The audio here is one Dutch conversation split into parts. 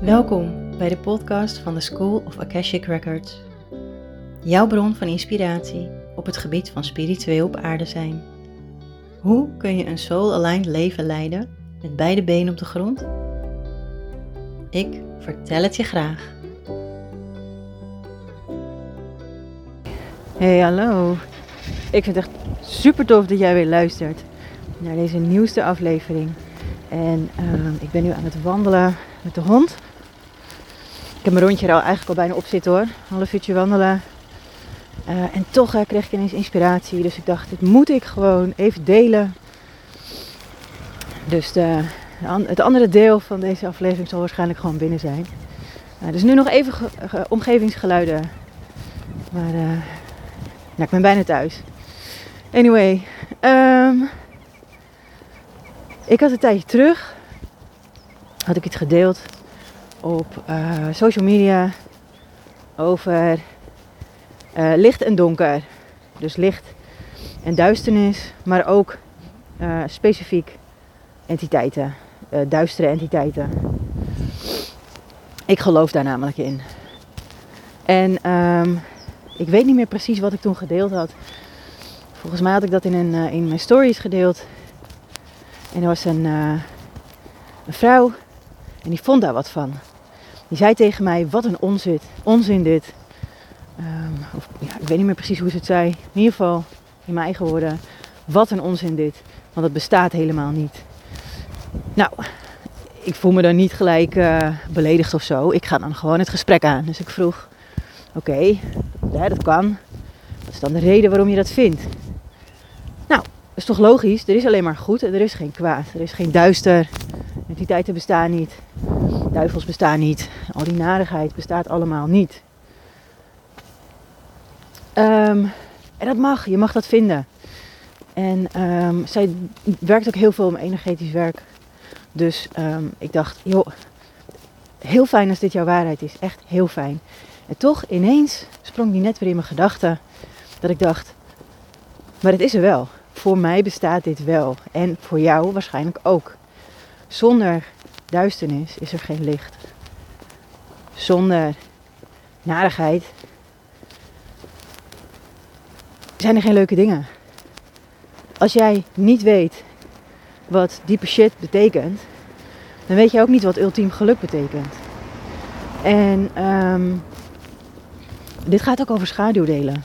Welkom bij de podcast van de School of Akashic Records. Jouw bron van inspiratie op het gebied van spiritueel op aarde zijn. Hoe kun je een soul-aligned leven leiden met beide benen op de grond? Ik vertel het je graag. Hey, hallo. Ik vind het echt super tof dat jij weer luistert naar deze nieuwste aflevering. En ehm, ik ben nu aan het wandelen met de hond. Ik heb mijn rondje er al eigenlijk al bijna op zitten hoor. Half uurtje wandelen. Eh, en toch kreeg ik ineens inspiratie. Dus ik dacht, dit moet ik gewoon even delen. Dus de, het andere deel van deze aflevering zal waarschijnlijk gewoon binnen zijn. Uh, dus nu nog even omgevingsgeluiden. Maar nou, ik ben bijna thuis. Anyway, um, ik had een tijdje terug, had ik iets gedeeld op uh, social media over uh, licht en donker. Dus licht en duisternis, maar ook uh, specifiek entiteiten, duistere entiteiten. Ik geloof daar namelijk in. En um, ik weet niet meer precies wat ik toen gedeeld had. Volgens mij had ik dat in, een, in mijn stories gedeeld. En er was een, uh, een vrouw en die vond daar wat van. Die zei tegen mij, wat een onzin, onzin dit. Um, of, ja, ik weet niet meer precies hoe ze het zei. In ieder geval, in mijn eigen woorden, wat een onzin dit. Want het bestaat helemaal niet. Nou, ik voel me dan niet gelijk uh, beledigd of zo. Ik ga dan gewoon het gesprek aan. Dus ik vroeg, oké, dat kan. Wat is dan de reden waarom je dat vindt? Is toch logisch? Er is alleen maar goed en er is geen kwaad. Er is geen duister. Entiteiten bestaan niet. Duivels bestaan niet. Al die narigheid bestaat allemaal niet. Um, en dat mag. Je mag dat vinden. En um, zij werkt ook heel veel om energetisch werk. Dus um, ik dacht, joh, heel fijn als dit jouw waarheid is. Echt heel fijn. En toch ineens sprong die net weer in mijn gedachten. Dat ik dacht, maar het is er wel voor mij bestaat dit wel. En voor jou waarschijnlijk ook. Zonder duisternis is er geen licht. Zonder narigheid zijn er geen leuke dingen. Als jij niet weet wat diepe shit betekent, dan weet jij ook niet wat ultiem geluk betekent. En um, dit gaat ook over schaduwdelen.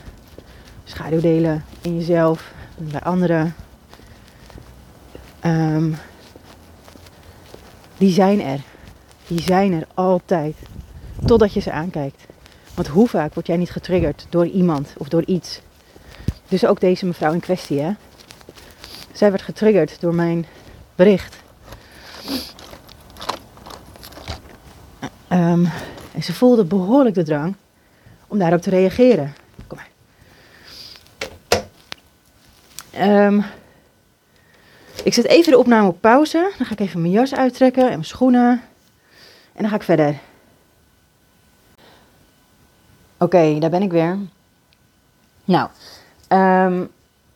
Schaduwdelen in jezelf, bij anderen. Um, die zijn er. Die zijn er altijd. Totdat je ze aankijkt. Want hoe vaak word jij niet getriggerd door iemand of door iets? Dus ook deze mevrouw in kwestie, hè? Zij werd getriggerd door mijn bericht. Um, en ze voelde behoorlijk de drang om daarop te reageren. Um, ik zet even de opname op pauze. Dan ga ik even mijn jas uittrekken en mijn schoenen. En dan ga ik verder. Oké, daar ben ik weer. Nou, um,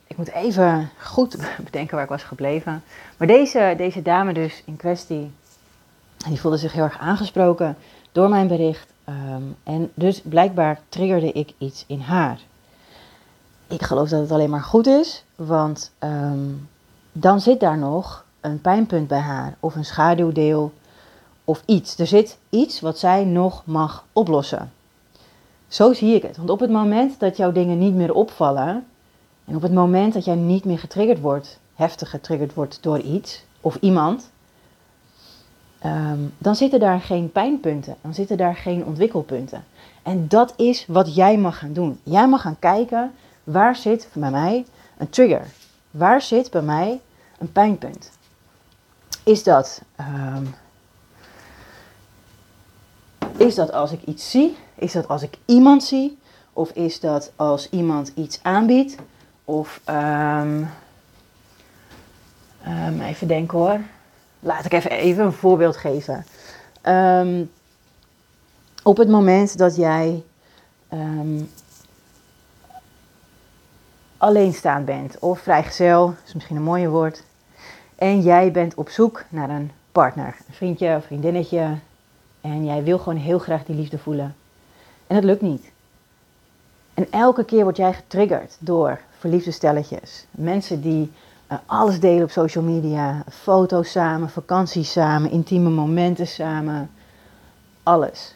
ik moet even goed bedenken waar ik was gebleven. Maar deze, deze dame dus in kwestie, die voelde zich heel erg aangesproken door mijn bericht. Um, en dus blijkbaar triggerde ik iets in haar ik geloof dat het alleen maar goed is, want um, dan zit daar nog een pijnpunt bij haar of een schaduwdeel of iets. Er zit iets wat zij nog mag oplossen. Zo zie ik het. Want op het moment dat jouw dingen niet meer opvallen en op het moment dat jij niet meer getriggerd wordt, heftig getriggerd wordt door iets of iemand, um, dan zitten daar geen pijnpunten, dan zitten daar geen ontwikkelpunten. En dat is wat jij mag gaan doen. Jij mag gaan kijken Waar zit bij mij een trigger? Waar zit bij mij een pijnpunt? Is dat, um, is dat als ik iets zie? Is dat als ik iemand zie? Of is dat als iemand iets aanbiedt? Of um, um, even denken hoor. Laat ik even, even een voorbeeld geven. op het moment dat jij alleenstaand bent of vrijgezel, is misschien een mooie woord. En jij bent op zoek naar een partner, een vriendje of vriendinnetje. En jij wil gewoon heel graag die liefde voelen. En het lukt niet. En elke keer word jij getriggerd door verliefde stelletjes. Mensen die uh, alles delen op social media. Foto's samen, vakanties samen, intieme momenten samen. Alles.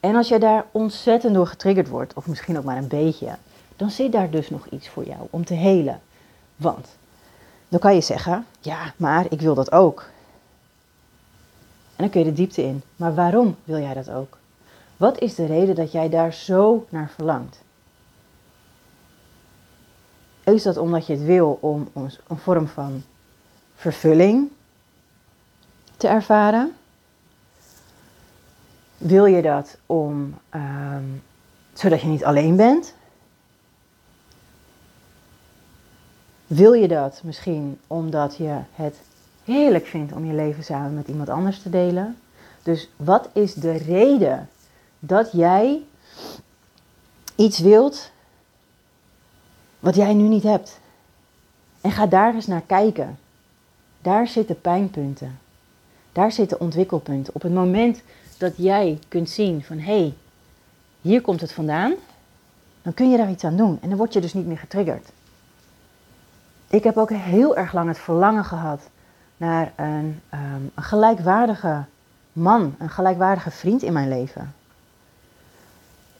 En als jij daar ontzettend door getriggerd wordt, of misschien ook maar een beetje, dan zit daar dus nog iets voor jou om te helen. Want dan kan je zeggen, ja, maar ik wil dat ook. En dan kun je de diepte in. Maar waarom wil jij dat ook? Wat is de reden dat jij daar zo naar verlangt? Is dat omdat je het wil om een vorm van vervulling te ervaren? Wil je dat om, um, zodat je niet alleen bent? Wil je dat misschien omdat je het heerlijk vindt om je leven samen met iemand anders te delen? Dus wat is de reden dat jij iets wilt wat jij nu niet hebt? En ga daar eens naar kijken. Daar zitten pijnpunten. Daar zitten ontwikkelpunten. Op het moment dat jij kunt zien van hé, hey, hier komt het vandaan, dan kun je daar iets aan doen. En dan word je dus niet meer getriggerd. Ik heb ook heel erg lang het verlangen gehad naar een, ehm, een gelijkwaardige man, een gelijkwaardige vriend in mijn leven.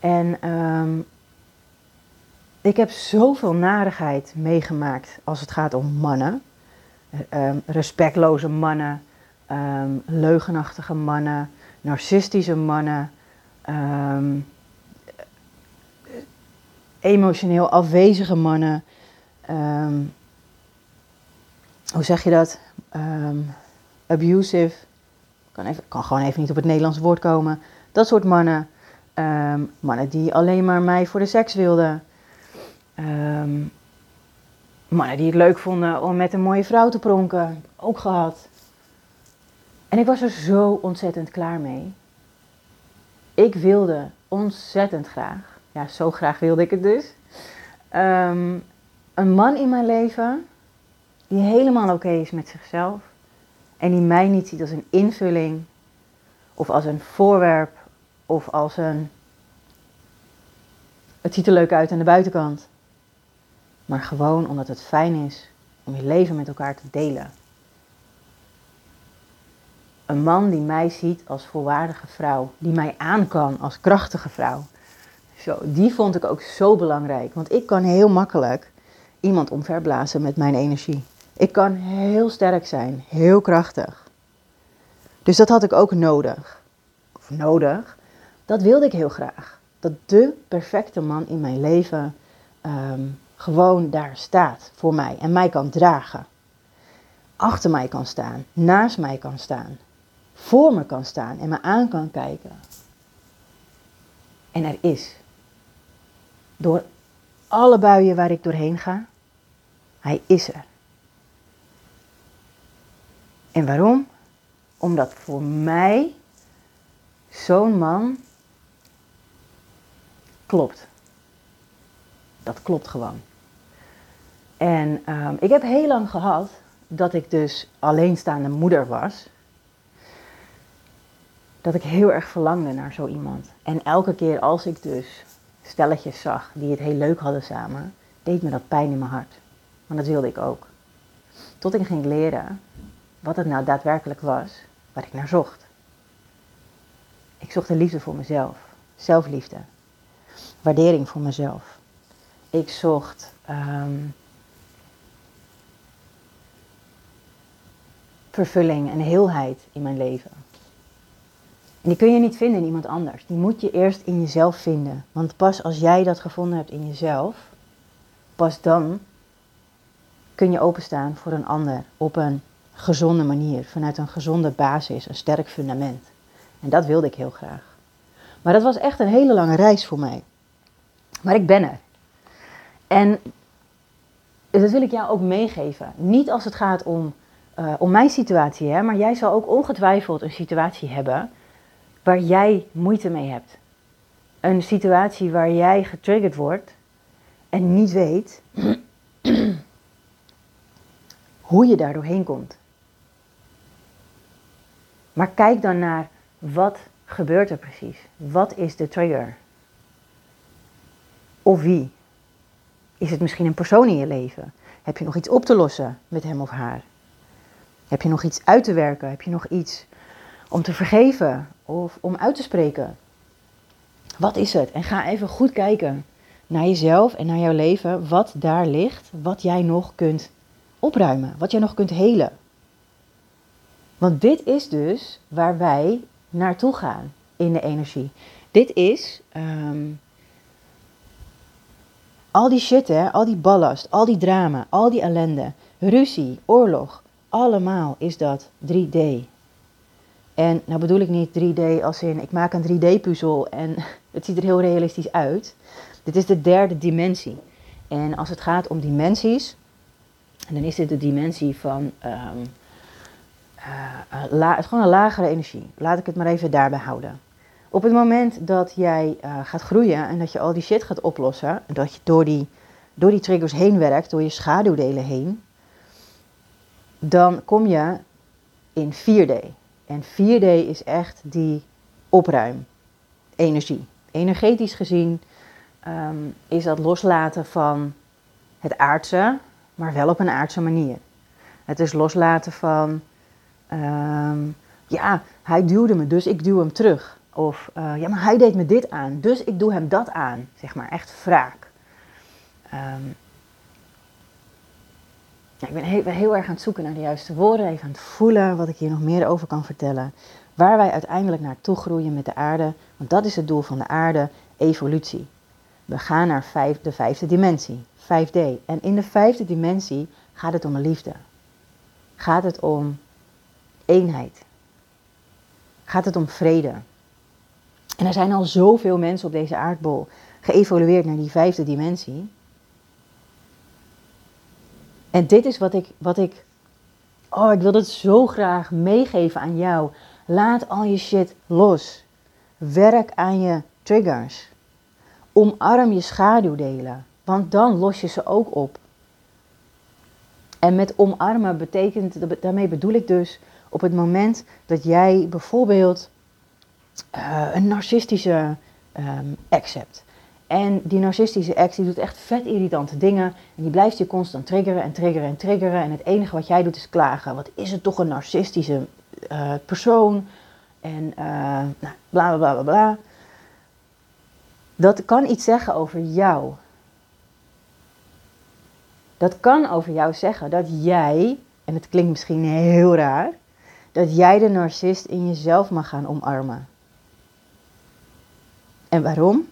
En um, ik heb zoveel narigheid meegemaakt als het gaat om mannen. Um, respectloze mannen, leugenachtige mannen, narcistische mannen, emotioneel afwezige mannen hoe zeg je dat? Um, abusive. Kan, kan gewoon even niet op het Nederlands woord komen. Dat soort mannen. Ehm, mannen die alleen maar mij voor de seks wilden. Ehm, mannen die het leuk vonden om met een mooie vrouw te pronken. Ook gehad. En ik was er zo ontzettend klaar mee. Ik wilde ontzettend graag, ja, zo graag wilde ik het dus, een man in mijn leven die helemaal oké is met zichzelf en die mij niet ziet als een invulling of als een voorwerp of als een. Het ziet er leuk uit aan de buitenkant, maar gewoon omdat het fijn is om je leven met elkaar te delen. Een man die mij ziet als volwaardige vrouw, die mij aan kan als krachtige vrouw. Zo, die vond ik ook zo belangrijk, want ik kan heel makkelijk iemand omverblazen met mijn energie. Ik kan heel sterk zijn, heel krachtig. Dus dat had ik ook nodig. Of nodig. Dat wilde ik heel graag. Dat de perfecte man in mijn leven ehm, gewoon daar staat voor mij en mij kan dragen. Achter mij kan staan, naast mij kan staan, voor me kan staan en me aan kan kijken. En er is. Door alle buien waar ik doorheen ga, hij is er. En waarom? Omdat voor mij zo'n man klopt. Dat klopt gewoon. En ehm, ik heb heel lang gehad dat ik dus alleenstaande moeder was. Dat ik heel erg verlangde naar zo iemand. En elke keer als ik dus stelletjes zag die het heel leuk hadden samen, deed me dat pijn in mijn hart. Want dat wilde ik ook. Tot ik ging leren wat het nou daadwerkelijk was waar ik naar zocht. Ik zocht de liefde voor mezelf, zelfliefde, waardering voor mezelf. Ik zocht um, vervulling en heelheid in mijn leven. En die kun je niet vinden in iemand anders. Die moet je eerst in jezelf vinden. Want pas als jij dat gevonden hebt in jezelf, pas dan kun je openstaan voor een ander op een gezonde manier, vanuit een gezonde basis, een sterk fundament. En dat wilde ik heel graag. Maar dat was echt een hele lange reis voor mij. Maar ik ben er. En dat wil ik jou ook meegeven. Niet als het gaat om, uh, om mijn situatie, hè, maar jij zal ook ongetwijfeld een situatie hebben waar jij moeite mee hebt. Een situatie waar jij getriggerd wordt en niet weet hoe je daar doorheen komt. Maar kijk dan naar wat gebeurt er precies? Wat is de trigger? Of wie? Is het misschien een persoon in je leven? Heb je nog iets op te lossen met hem of haar? Heb je nog iets uit te werken? Heb je nog iets om te vergeven of om uit te spreken? Wat is het? En ga even goed kijken naar jezelf en naar jouw leven, wat daar ligt, wat jij nog kunt opruimen, wat jij nog kunt helen. Want dit is dus waar wij naartoe gaan in de energie. Dit is ehm, al die shit, hè, al die ballast, al die drama, al die ellende, ruzie, oorlog, allemaal is dat 3D. En nou bedoel ik niet 3D als in ik maak een 3D-puzzel en het ziet er heel realistisch uit. Dit is de derde dimensie. En als het gaat om dimensies, dan is dit de dimensie van um, uh, het gewoon een lagere energie. Laat ik het maar even daarbij houden. Op het moment dat jij uh, gaat groeien en dat je al die shit gaat oplossen, en dat je door die, door die triggers heen werkt, door je schaduwdelen heen, dan kom je in 4D. En 4D is echt die opruim energie. Energetisch gezien um, is dat loslaten van het aardse, maar wel op een aardse manier. Het is loslaten van, um, ja, hij duwde me, dus ik duw hem terug. Of, uh, ja, maar hij deed me dit aan, dus ik doe hem dat aan. Zeg maar, echt wraak. Um, ja, ik ben heel, heel, erg aan het zoeken naar de juiste woorden, even aan het voelen wat ik hier nog meer over kan vertellen. Waar wij uiteindelijk naartoe groeien met de aarde, want dat is het doel van de aarde, evolutie. We gaan naar de vijfde dimensie, 5D. En in de vijfde dimensie gaat het om liefde. Gaat het om eenheid. Gaat het om vrede. En er zijn al zoveel mensen op deze aardbol geëvolueerd naar die vijfde dimensie. En dit is wat ik, wat ik, oh, ik wil het zo graag meegeven aan jou. Laat al je shit los. Werk aan je triggers. Omarm je schaduwdelen, want dan los je ze ook op. En met omarmen betekent, daarmee bedoel ik dus op het moment dat jij bijvoorbeeld uh, een narcistische um, ex hebt. En die narcistische ex die doet echt vet irritante dingen. En die blijft je constant triggeren en triggeren en triggeren. En het enige wat jij doet is klagen. Wat is het toch een narcistische uh, persoon? En uh, nou, bla bla bla bla. Dat kan iets zeggen over jou. Dat kan over jou zeggen dat jij, en het klinkt misschien heel raar, dat jij de narcist in jezelf mag gaan omarmen. En waarom?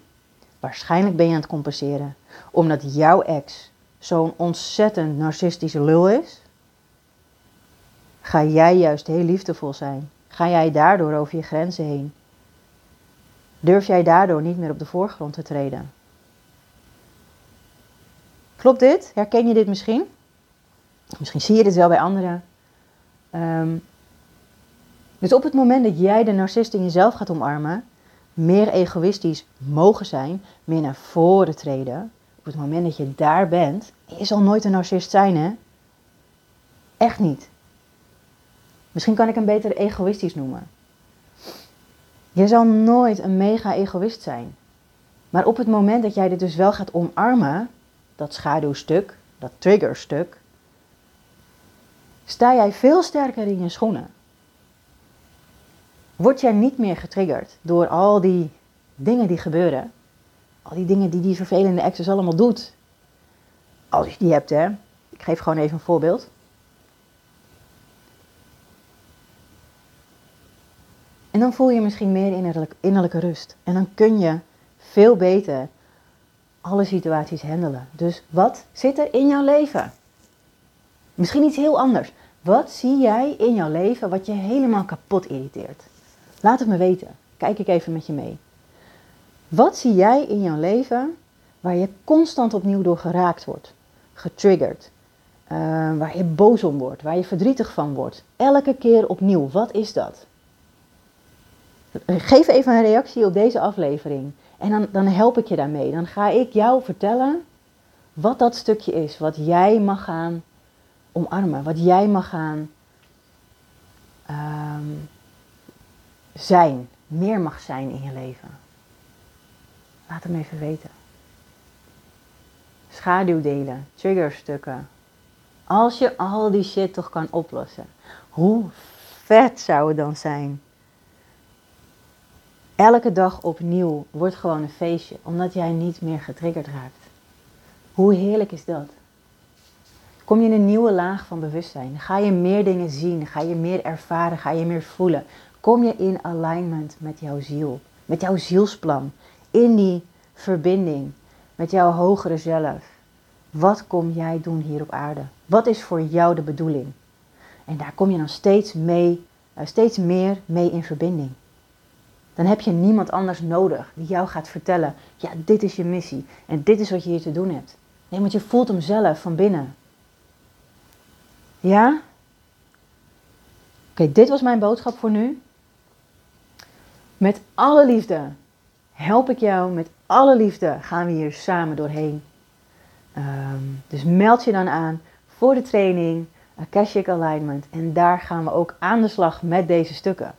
Waarschijnlijk ben je aan het compenseren. Omdat jouw ex zo'n ontzettend narcistische lul is, ga jij juist heel liefdevol zijn. Ga jij daardoor over je grenzen heen. Durf jij daardoor niet meer op de voorgrond te treden? Klopt dit? Herken je dit misschien? Misschien zie je dit wel bij anderen. Um, dus op het moment dat jij de narcist in jezelf gaat omarmen, meer egoïstisch mogen zijn, meer naar voren treden, op het moment dat je daar bent, je zal nooit een narcist zijn, hè? Echt niet. Misschien kan ik hem beter egoïstisch noemen. Je zal nooit een mega egoïst zijn. Maar op het moment dat jij dit dus wel gaat omarmen, dat schaduwstuk, dat triggerstuk, sta jij veel sterker in je schoenen. Word jij niet meer getriggerd door al die dingen die gebeuren, al die dingen die die vervelende exes allemaal doet. Als je die hebt, hè. Ik geef gewoon even een voorbeeld. En dan voel je misschien meer innerlijk, innerlijke rust. En dan kun je veel beter alle situaties handelen. Dus wat zit er in jouw leven? Misschien iets heel anders. Wat zie jij in jouw leven wat je helemaal kapot irriteert? Laat het me weten. Kijk ik even met je mee. Wat zie jij in jouw leven waar je constant opnieuw door geraakt wordt, getriggerd, uh, waar je boos om wordt, waar je verdrietig van wordt? Elke keer opnieuw. Wat is dat? Geef even een reactie op deze aflevering. En dan, dan help ik je daarmee. Dan ga ik jou vertellen wat dat stukje is. Wat jij mag gaan omarmen. Wat jij mag gaan um, zijn, meer mag zijn in je leven? Laat hem even weten. Schaduwdelen, triggerstukken. Als je al die shit toch kan oplossen, hoe vet zou het dan zijn? Elke dag opnieuw wordt gewoon een feestje, omdat jij niet meer getriggerd raakt. Hoe heerlijk is dat? Kom je in een nieuwe laag van bewustzijn, ga je meer dingen zien, ga je meer ervaren, ga je meer voelen. Kom je in alignment met jouw ziel, met jouw zielsplan, in die verbinding met jouw hogere zelf. Wat kom jij doen hier op aarde? Wat is voor jou de bedoeling? En daar kom je dan steeds, mee, eh, steeds meer mee in verbinding. Dan heb je niemand anders nodig die jou gaat vertellen: ja, dit is je missie en dit is wat je hier te doen hebt. Nee, want je voelt hem zelf van binnen. Ja? Oké, dit was mijn boodschap voor nu. Met alle liefde help ik jou, met alle liefde gaan we hier samen doorheen. Ehm, dus meld je dan aan voor de training Akashic Alignment en daar gaan we ook aan de slag met deze stukken.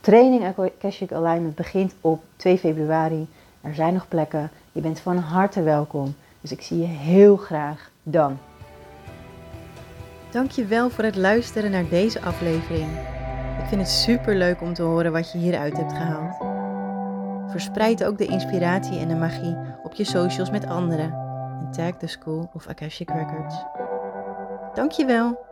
Training Akashic Alignment begint op 2 februari. Er zijn nog plekken. Je bent van harte welkom. Dus ik zie je heel graag dan. Dankjewel voor het luisteren naar deze aflevering. Ik vind het super leuk om te horen wat je hieruit hebt gehaald. Verspreid ook de inspiratie en de magie op je socials met anderen en tag de School of Akashic Records. Dankjewel.